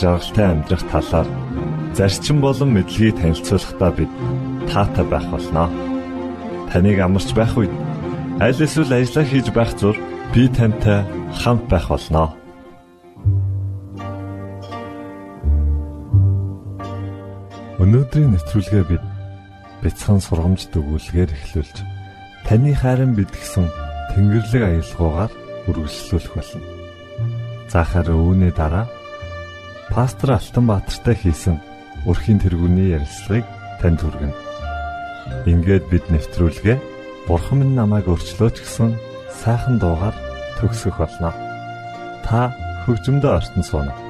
жаргалтай амьдрах талаар зарчим болон мэдлэгийг танилцуулахдаа бид таатай байх болноо. Таныг амарч байх үед аль эсвэл ажиллаа хийж байх зур би тантай хамт байх болноо. Өнөөдрийн нэвтрүүлгээ бид бяцхан сургамж дүгүүлгээр эхлүүлж таны хайрын бид гисэн Тэнгэрлэг аялгаугаар үргэлжлүүлэх болно. За харин үүний дараа пастор Алтанбаатартай хийсэн өрхийн тэргүүний ярилцлагыг танд хүргэнэ. Ингээд бид нэвтрүүлгээ Бурхан минь намайг өрчлөөч гэсэн сайхан дуугаар төгсгөх болно. Та хөгжмөдөө ортон сууна.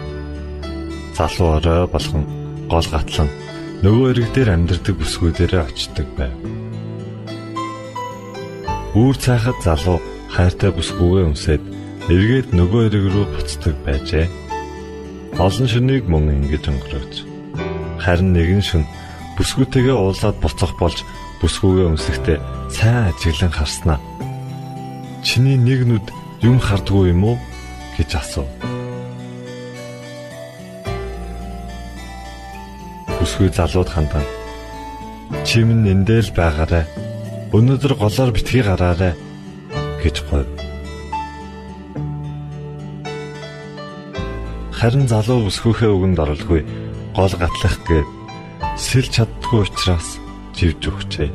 залуу орой болгон гол гатлан нөгөө эрэг дээр амьдардаг бүсгүүдээрээ очдог байв. Үүр цаахад залуу хайртай бүсгүйгээ өмсөд эргээд нөгөө эрэг рүү буцдаг байжээ. Олон шөнийг мөн ингэж өнгөрөөж. Харин нэгэн шөн бүсгүйтэйгээ уулзаад буцах болж бүсгүйгээ өмсөхдөө сайн ажиглан харснаа. Чиний нэг нүд юм хардггүй юм уу гэж асуув. Бүсгүй залууд хандан. Чимэн эндэл байгаарай. Өнөөдөр голоор битгий гараарай гэж говь. Харин залуу бүсгүйхээ үгэнд оролгүй гол гатлах гээд сэлж чаддгүй учраас живж өгчээ.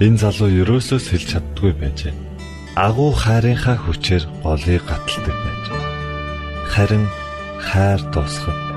Энэ залуу ерөөсөө сэлж чаддгүй байжээ. Агуу хайрынхаа хүчээр голыг гаталдаг байж харин хайр дуусгав.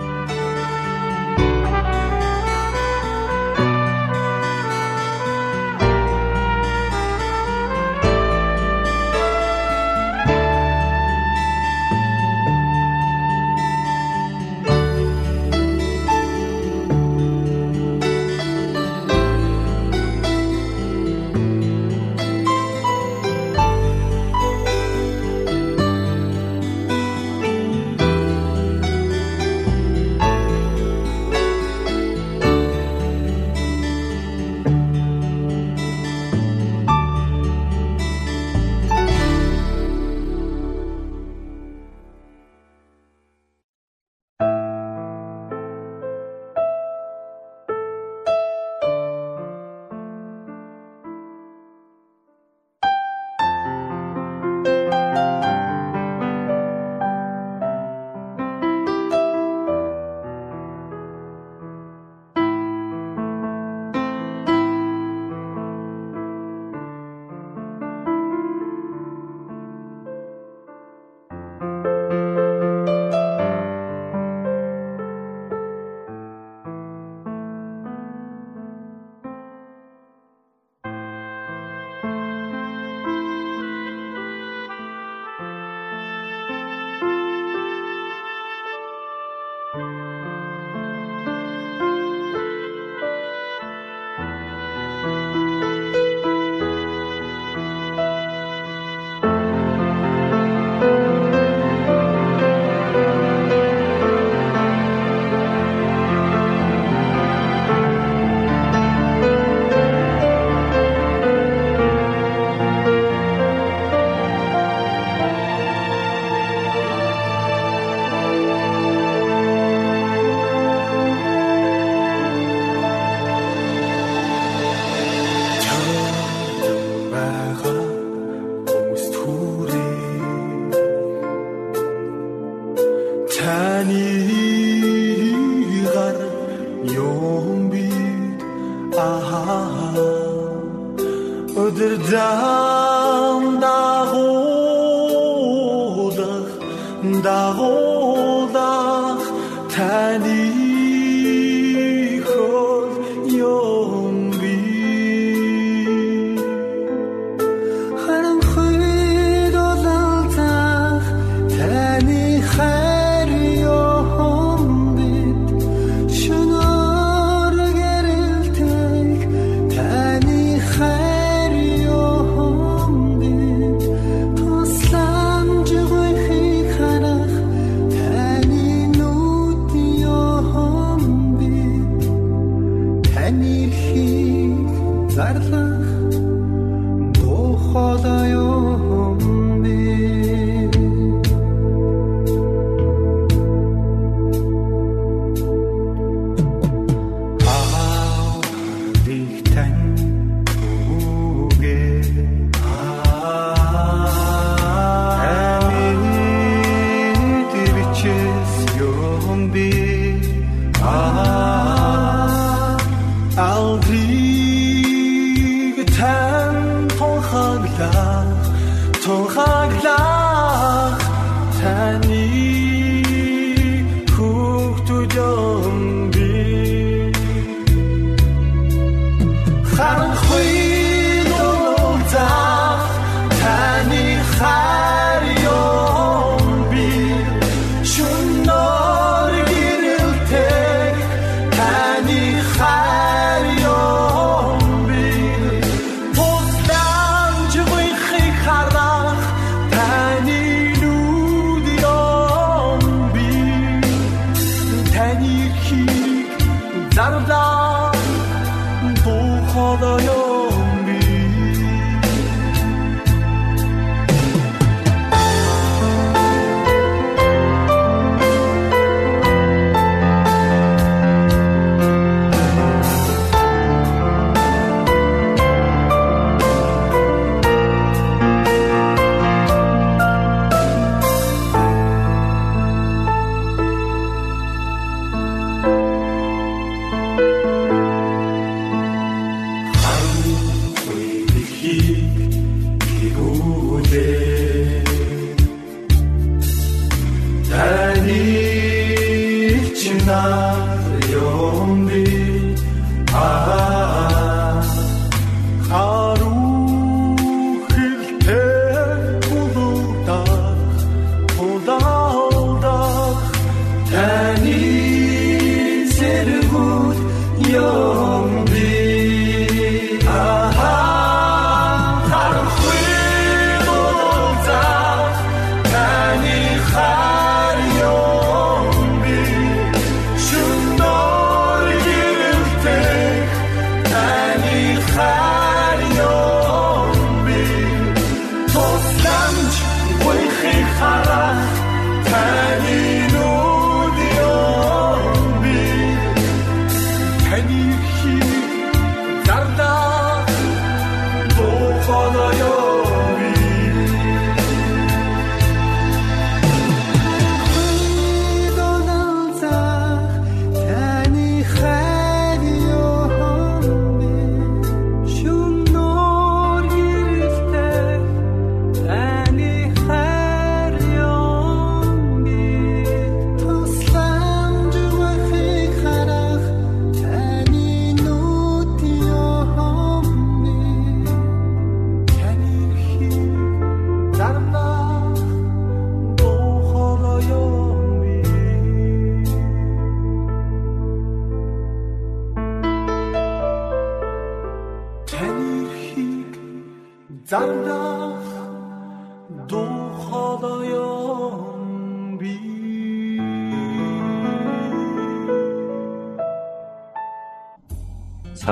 Сайн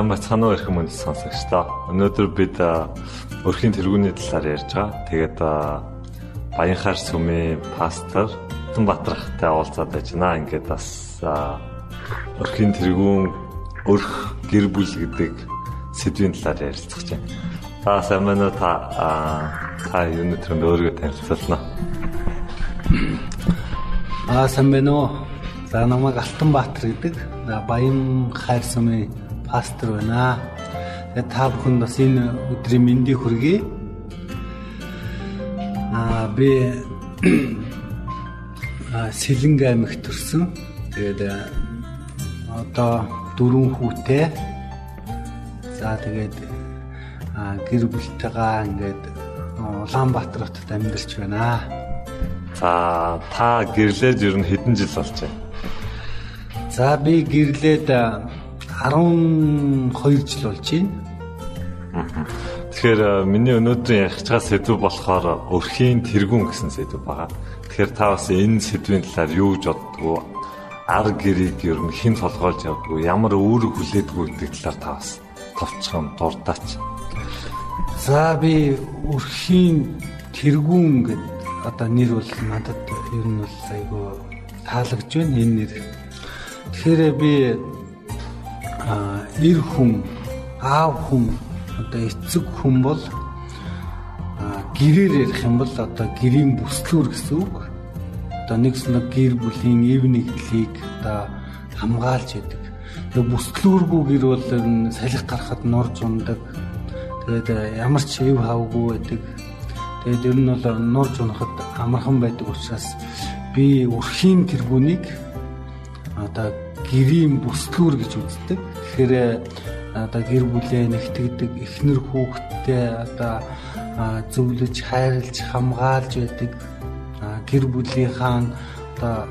бацгаана уу эрхэм мөнд сонсогчдоо. Өнөөдөр бид өрхийн тэргүүний талаар ярьж байгаа. Тэгээд Баянхаар сүмийн пастор Тун Батрахтай уулзаад байна. Ингээд бас өрхийн тэргүүн өрх гэр бүл гэдэг сэдвийн талаар ярилцах чинь. За сайн байна уу та та юуны төрөнд өөрийгөө танилцуулна. Аа сайн байна уу? За намайг Алтанбаатар гэдэг. За Баян хайр сумын пастор байна. Тэгээд та бүхэнд бас энэ өдрийн мэндийг хүргэе. Аа би Сэлэнг аймагт төрсөн. Тэгээд одоо дөрвөн хүүтэй. За тэгээд гэр бүлтэйгээ ингээд Улаанбаатар хотод амьдарч байна. За та гэрлээд ер нь хэдэн жил болж байна? За би гэрлээд 12 жил болж байна. Тэгэхээр миний өнөөдрийн ярих чагаа сэдв болохоор өрхийн тэргүүн гэсэн сэдв байгаа. Тэгэхээр та бас энэ сэдвийн талаар юу гэж боддгоо? Ар гэрийг ер нь хэн толгойлж явдгоо? Ямар үүрэг хүлээдгүү гэдэг талаар та бас товчхон дуртаач. За би өрхийн тэргүүн гэдэг одоо нэр бол надад ер нь бол айгүй таалагдж байна энэ нэр. Тэгэхээр би а эр хүн, аав хүн, одоо эцэг хүн бол гэрээр ярих юм бол одоо гэрийн бүслүүр гэсэн үг. Одоо нэг гэр бүлийн эв нэгдлийг одоо хамгаалж яадаг. Тэгээ бүслүүргүй гэр бол салхи гарахад норж ундаг. Тэгээд ямар ч эв хавгүй байдаг Тэгээд ер нь бол нурж унахад амархан байдаг учраас би өрхийн тэргүүнийг одоо гэрийн бүслүүр гэж үздэг. Тэгэхээр одоо гэр бүлээ нэгтгэдэг эхнэр хүүхэдтэй одоо зөвлөж хайрлж хамгаалж байдаг гэр бүлийнхаа одоо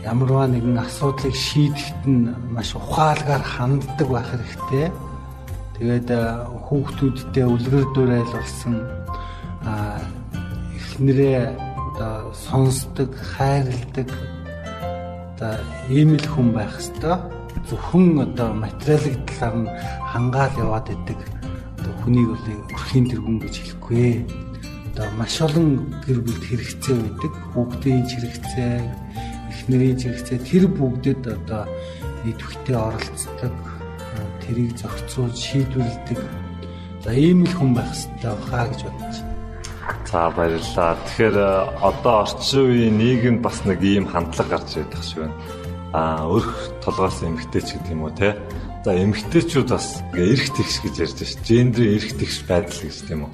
ямарваа нэгэн асуудлыг шийдэхэд нь маш ухаалгаар ханддаг байх хэрэгтэй. Тэгээд хүүхдүүдтэй үлгэр дуурайл болсон эхнэрээ одоо сонсдог, хайрладаг одоо ийм л хүн байх хэвээр зөвхөн одоо материалын талаар нь хангаал яваад идэг одоо хүнийг бол өрхийн тэргүүн гэж хэлэхгүй. Одоо маш олон гэр бүлд хэрэгцээ байдаг. Хүүхдийн хэрэгцээ, эхнэрийн хэрэгцээ тэр бүгдэд одоо идэвхтэй оролцдог, тэрийг зохицуулж шийдвэрлэдэг. За ийм л хүн байх хэрэгтэй хаа гэж бодож байна. За баярлалаа. Тэгэхээр э, одоо орчин үеийн нийгэмд бас нэг ийм хандлага гарч ирэх шиг байна. Аа өрх толгоос эмгтээч гэдэг юм уу те. За эмгтээчүүд бас эрх тэгш гэж ярьж байна шүү. Гендрийн эрх тэгш байдал гэж тийм үү.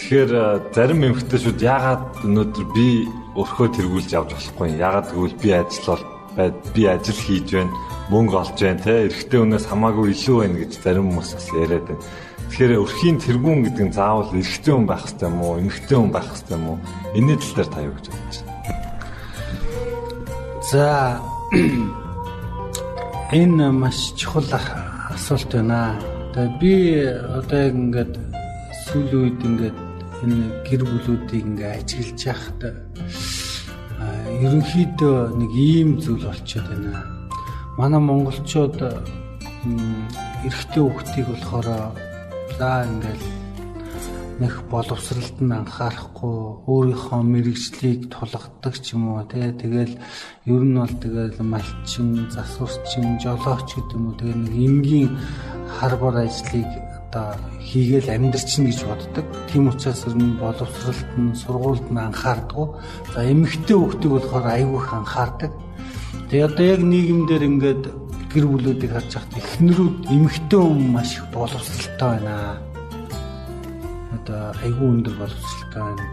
Тэгэхээр э, зарим эмгтээчүүд яагаад өнөөдөр би өрхөө тэргүүлж явж болохгүй юм. Яагаад гэвэл би ажиллал би ажил хийж байна, мөнгө олж байна те. Эрэгтэй хүнээс хамаагүй илүү байна гэж зарим хүмүүс бас яриад байна. Тэгэхээр өрхийн тэргүүн гэдэг нь заавал эрэгтэй хүн байх хэрэгтэй юм уу, эмэгтэй хүн байх хэрэгтэй юм уу? Энийн тал дээр та юу гэж бодож байна? За энэ маш чухал асуулт байна. Тэгээ би одоо яг ингээд сүүлийн үед ингээд энэ гэр бүлүүдийг ингээд ажиглаж яхад ерөнхийдөө нэг ийм зүйл болчиход байна. Манай монголчууд эрэгтэй хүүхдийг болохоор за ингээл нэх боловсралд нь анхаарахгүй өөрийнхөө мэрэгжлийг тулгадаг ч юм уу тий тэгэл ер нь бол тэгэл малчин засварчин жолооч гэдэг юм уу тэгээ нэг энгийн хар бор ажлыг одоо хийгээл амьдрчин гэж боддог. Тийм учраас нь боловсралт нь сургуульд нь анхаардаггүй. За эмэгтэй хүүхдийг болохоор айгүйх анхаардаг. Тэгээ одоо яг нийгэмдэр ингээд гэр бүлүүдийг харж байхад эхнэрүүд эмэгтэй хүн маш их боловсралтай байна. Одоо айгүй өндөр боловсралтай байна.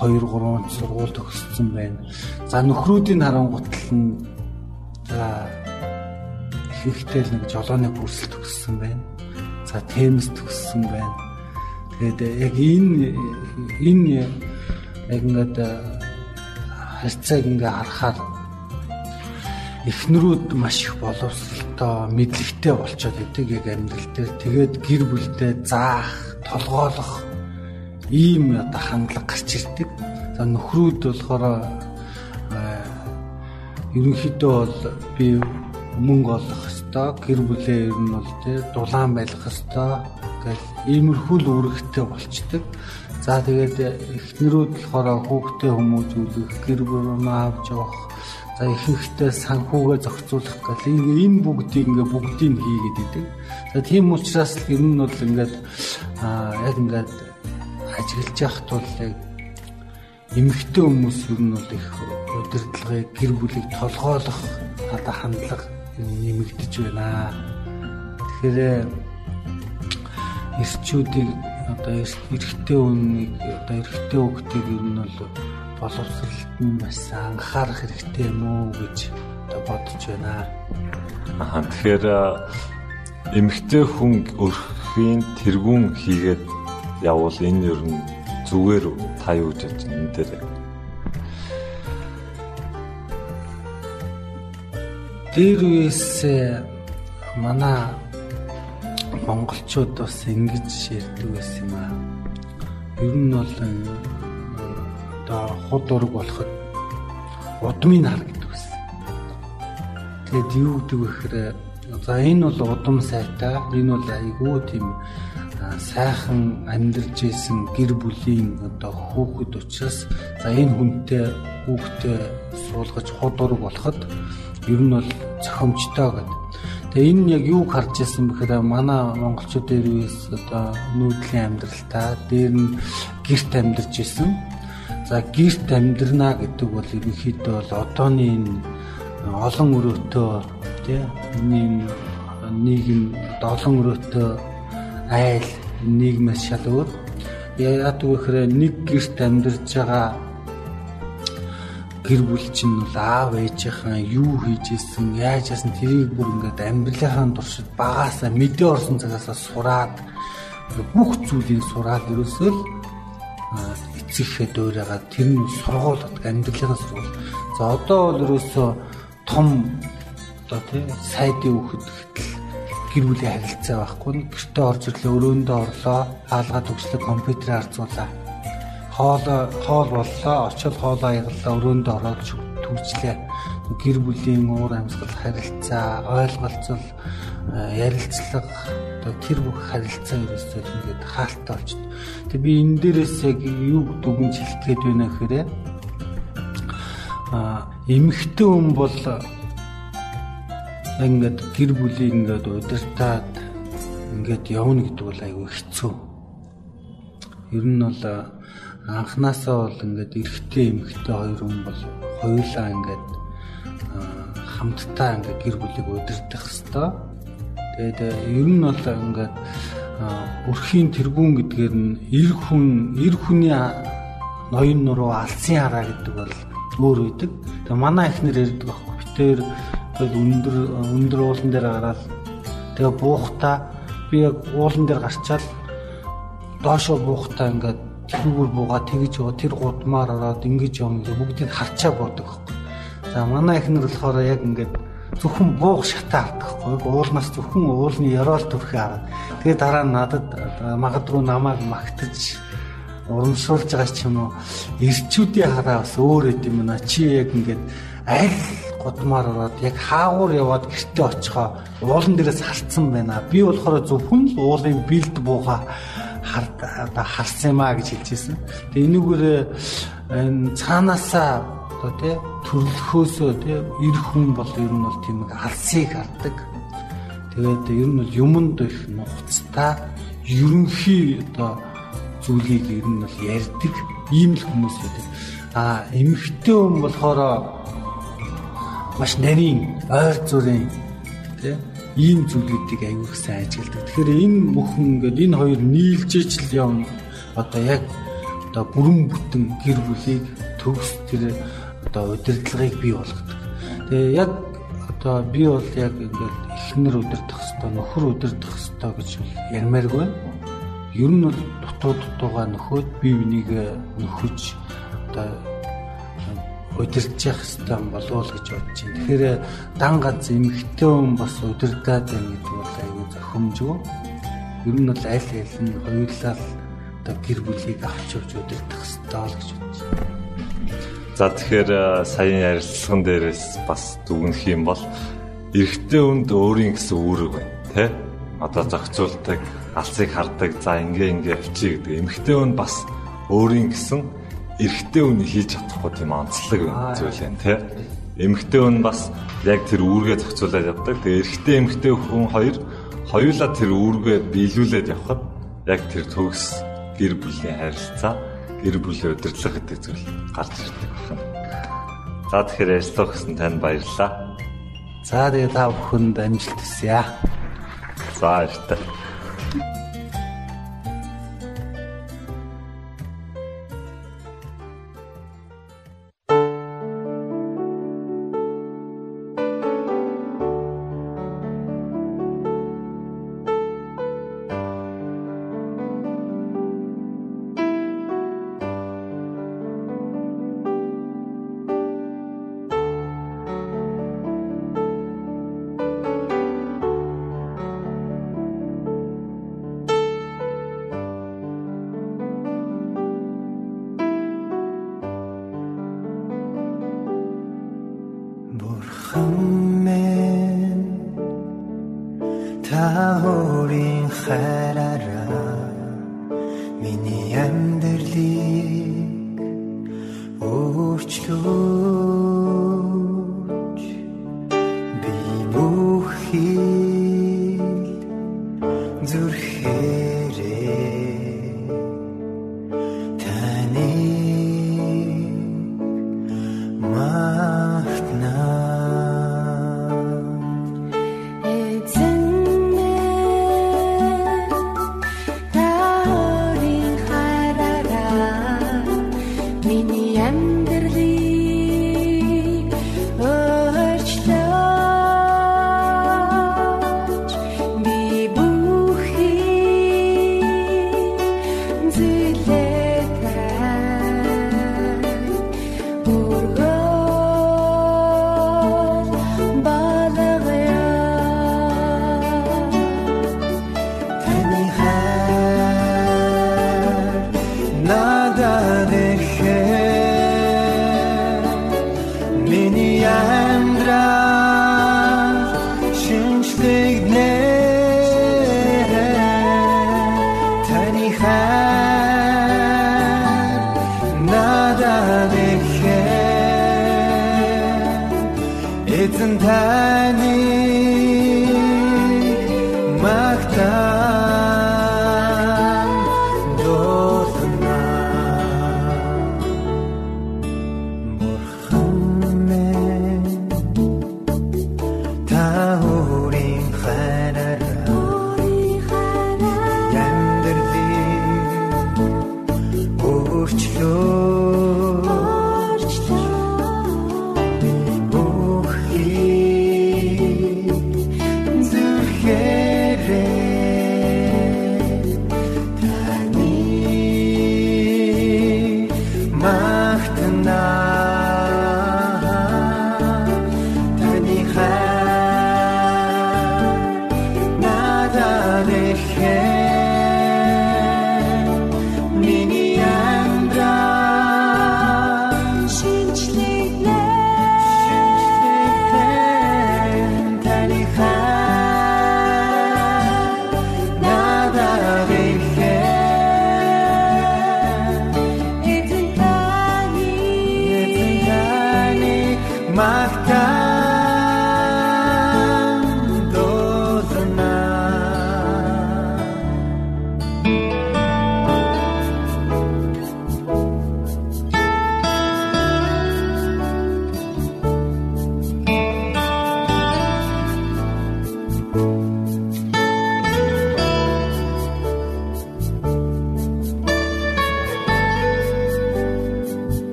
2 3 сургууль төгссөн байна. За нөхрүүдийн харангуйтал нь за ихэнхдээ л нэг жолооны курсэл төгссөн байна. За темс төгссөн байна. Тэгээд яг энэ энэ яг ингээд харьцааг ингээ харахаар эхнэрүүд маш их боловсралтай, мэдлэгтэй болчиход идэг яг амьдрал дээр. Тэгээд гэр бүлдээ заах, толгойлох ийм одоо хандлага гарч ирдэг. За нөхрүүд болохоор ерөнхийдөө бол би мөнгө олох хэвээр гэр бүлээ ер нь бол тий дулаан байлгах хэвээр гэл иймэрхүү л үүрэгтэй болчдөг. За тэгээд эхнэрүүд болохоор хүүхдээ хүмүүжүүлэх, гэр бүл авч явах За ихэнхдээ санхүүгээ зохицуулах гэл энэ бүгдийг ингээ бүгдийг хийгээд идэг. За тийм учраас л ер нь бол ингээд аа яг ингээд ажиглаж явахт бол яг эмэгтэй хүмүүс ер нь бол их удирдлагыг гэр бүлийг толгойлох одоо хандлага нэмэгдэж байна. Тэгэхээр эрчүүдийг одоо эрэгтэй үннийг одоо эрэгтэй хүүхдийг ер нь бол боловсролт нь бас анхаарах хэрэгтэй юм уу гэж бодож байна. Аа тэгэхээр эмэгтэй хүн өрхийн тэргүүн хийгээд явбал энэ ер нь зүгээр та юу гэж бодож энэ дээр дээр үес манай монголчууд бас ингэж ярьдаг байсан юм аа. Ер нь бол одоо худ ураг болоход удмын хар гэдэг байсан. Тэгэд юу гэдэг вэ гэхээр за энэ бол удам сайтай, энэ бол айгүй тийм сайхан амьдарч исэн гэр бүлийн одоо хүүхэд учраас за энэ хүнтэй хүүхдээ суулгаж худ ураг болоход ер нь бол зохимжтой гэдэг. Тэгээ энэ яг юу харж ирсэн бэхээр манай монголчууд дээрээс одоо нүүдлийн амьдралтаа дээр нь гэрт амьдарч исэн. За гэрт амьдрнаа гэдэг бол ерөнхийдөө бол одооны энэ олон өрөөтэй тий нийгэм олон өрөөтэй айл нийгмээс шал өөр. Яг үгээр нэг гэрт амьдарч байгаа гэр бүл чинь бол аав ээжийнхэн юу хийж исэн яаж яасан тэрийг бүр ингээд амьдралынхаа туршид багаасаа мэдээ орсон цагаасаа сураад бүх зүйлийг сураад ерөөсөө л эцэгхээ дуурайгаад тэр нь сургууль амьдралынхаа сургууль. За одоо бол ерөөсөө том одоо тий сайдын хүүхэд гэтэл гэр бүлийн харилцаа байхгүй нь гэртээ орж ирлээ өрөөндөө орлоо хаалгаа төгслөө компьютер харцуулаа хоол хоол боллоо очил хоол аяглалаа өрөөндөө ороод түгжлээ гэр бүлийн уур амьсгал харилцаа ойлголцол э, ярилцлага одоо тэр бүх харилцаа ерөөсөө ингээд хаалттай болчихд. Тэгээ би энэ дээрээс яг юу дүгнж хэлгээд байна гэхээр а эмэгтэй хүн бол ингээд гэр бүлийг ингээд удирдаад ингээд явна гэдэг бол айгүй хэцүү. Ер нь бол анханасаа бол ингээд эрэгтэй эмэгтэй хоёр хүн бол хоёулаа ингээд хамтдаа ингээд гэр бүлийг удирдах хэвээр. Тэгээд ер нь бол ингээд өрхийн тэргүүн гэдгээр нь эр хүн эр хүний ноён нуруу алсын хараа гэдэг бол өөр үйдэг. Тэгээ манай ихнэр ярьдаг байхгүй. Битээр тэгэл өндөр өндөр уулан дээр гараад тэгээ буухтаа би яг уулан дээр гарчаал доошоо буухтаа ингээд тэрүүгээр буугаад тэгж яваа тэр гудмаар ороод ингэж юм бүгдийг харчаа буудаг байхгүй. За манай ихнэр болохоор яг ингээд зөвхөн буух шатаа хардаг байхгүй. Уулнаас зөвхөн уулны ёроол төрхөө хараад. Тэгээ дараа нь надад магадгүй намайг магтаж урамшуулж байгаа ч юм уу эрчүүдийн хараа бас өөр эд юм байна. Чи яг ингээд аль гудмаар ороод яг хаагуур яваад гэртээ очихоо уулан дээрээс харцсан байна. Би болохоор зөвхөн л уулын бэлд буугаа одоо харсан юм а гэж хэлжсэн. Тэгээ энүүгээр энэ цаанаасаа одоо тий төрлөхөөсөө тий эр хүн бол ер нь бол тийм алсыг хардаг. Тэгээд ер нь бол юмд их нухацтай ерөнхий одоо зүйлийг ер нь бол ярьдаг ийм л хүмүүс байдаг. А эмэгтэй хүн болохоор маш нарийн ойр зүрийн тий ийм зүйлүүдийг аягүй сайн ажигладаг. Тэгэхээр энэ бүхэн ингээд энэ хоёр нийлжээч л юм одоо яг одоо бүрэн бүтэн гэр бүлийг төгс тэр одоо удирдлагыг бий болгодог. Тэгээ яг одоо би бол яг ингээд эхнэр удирдах хэвээр нөхөр удирдах хэвээр гэж ярмааргүй. Ер нь бол дутуу дутуугаа нөхөд бие бинийг нөхөж одоо удирдах хэвээр болов гэж бодож байна. Тэгэхээр дан гац эмхтэй хүн бас удирдаад байна гэдэг бол аюу зохимжгүй. Ер нь бол аль аль нь хоёулаа одоо гэр бүлийг авч явж удирдах хэвээр л гэж бодож байна. За тэгэхээр саяны ярилцлаган дээрээс бас дүгнэх юм бол эрэгтэй хүнд өөрийн гэсэн үүрэг байна, тэ? Одоо зохицуулдаг, алцыг хардаг, за ингээ ингээ авчий гэдэг. Эмэгтэй хүн бас өөрийн гэсэн эрэгтэй хүн хийж чадахгүй тийм онцлог зүйл байна тий. Эмэгтэй хүн бас яг тэр үүргээ зохицуулаад явдаг. Тэгээ эрэгтэй эмэгтэй хүн хоёр хоёулаа тэр үүргээ биелүүлээд явхад яг тэр төгс гэр бүлийн харилцаа гэр бүлийн удирдлага гэдэг зүйл гарч ирдэг байна. За тэгэхээр ярьцлах гэсэн танд баярлалаа. За тэгээ та бүхэнд амжилт хүсье. За баярлалаа.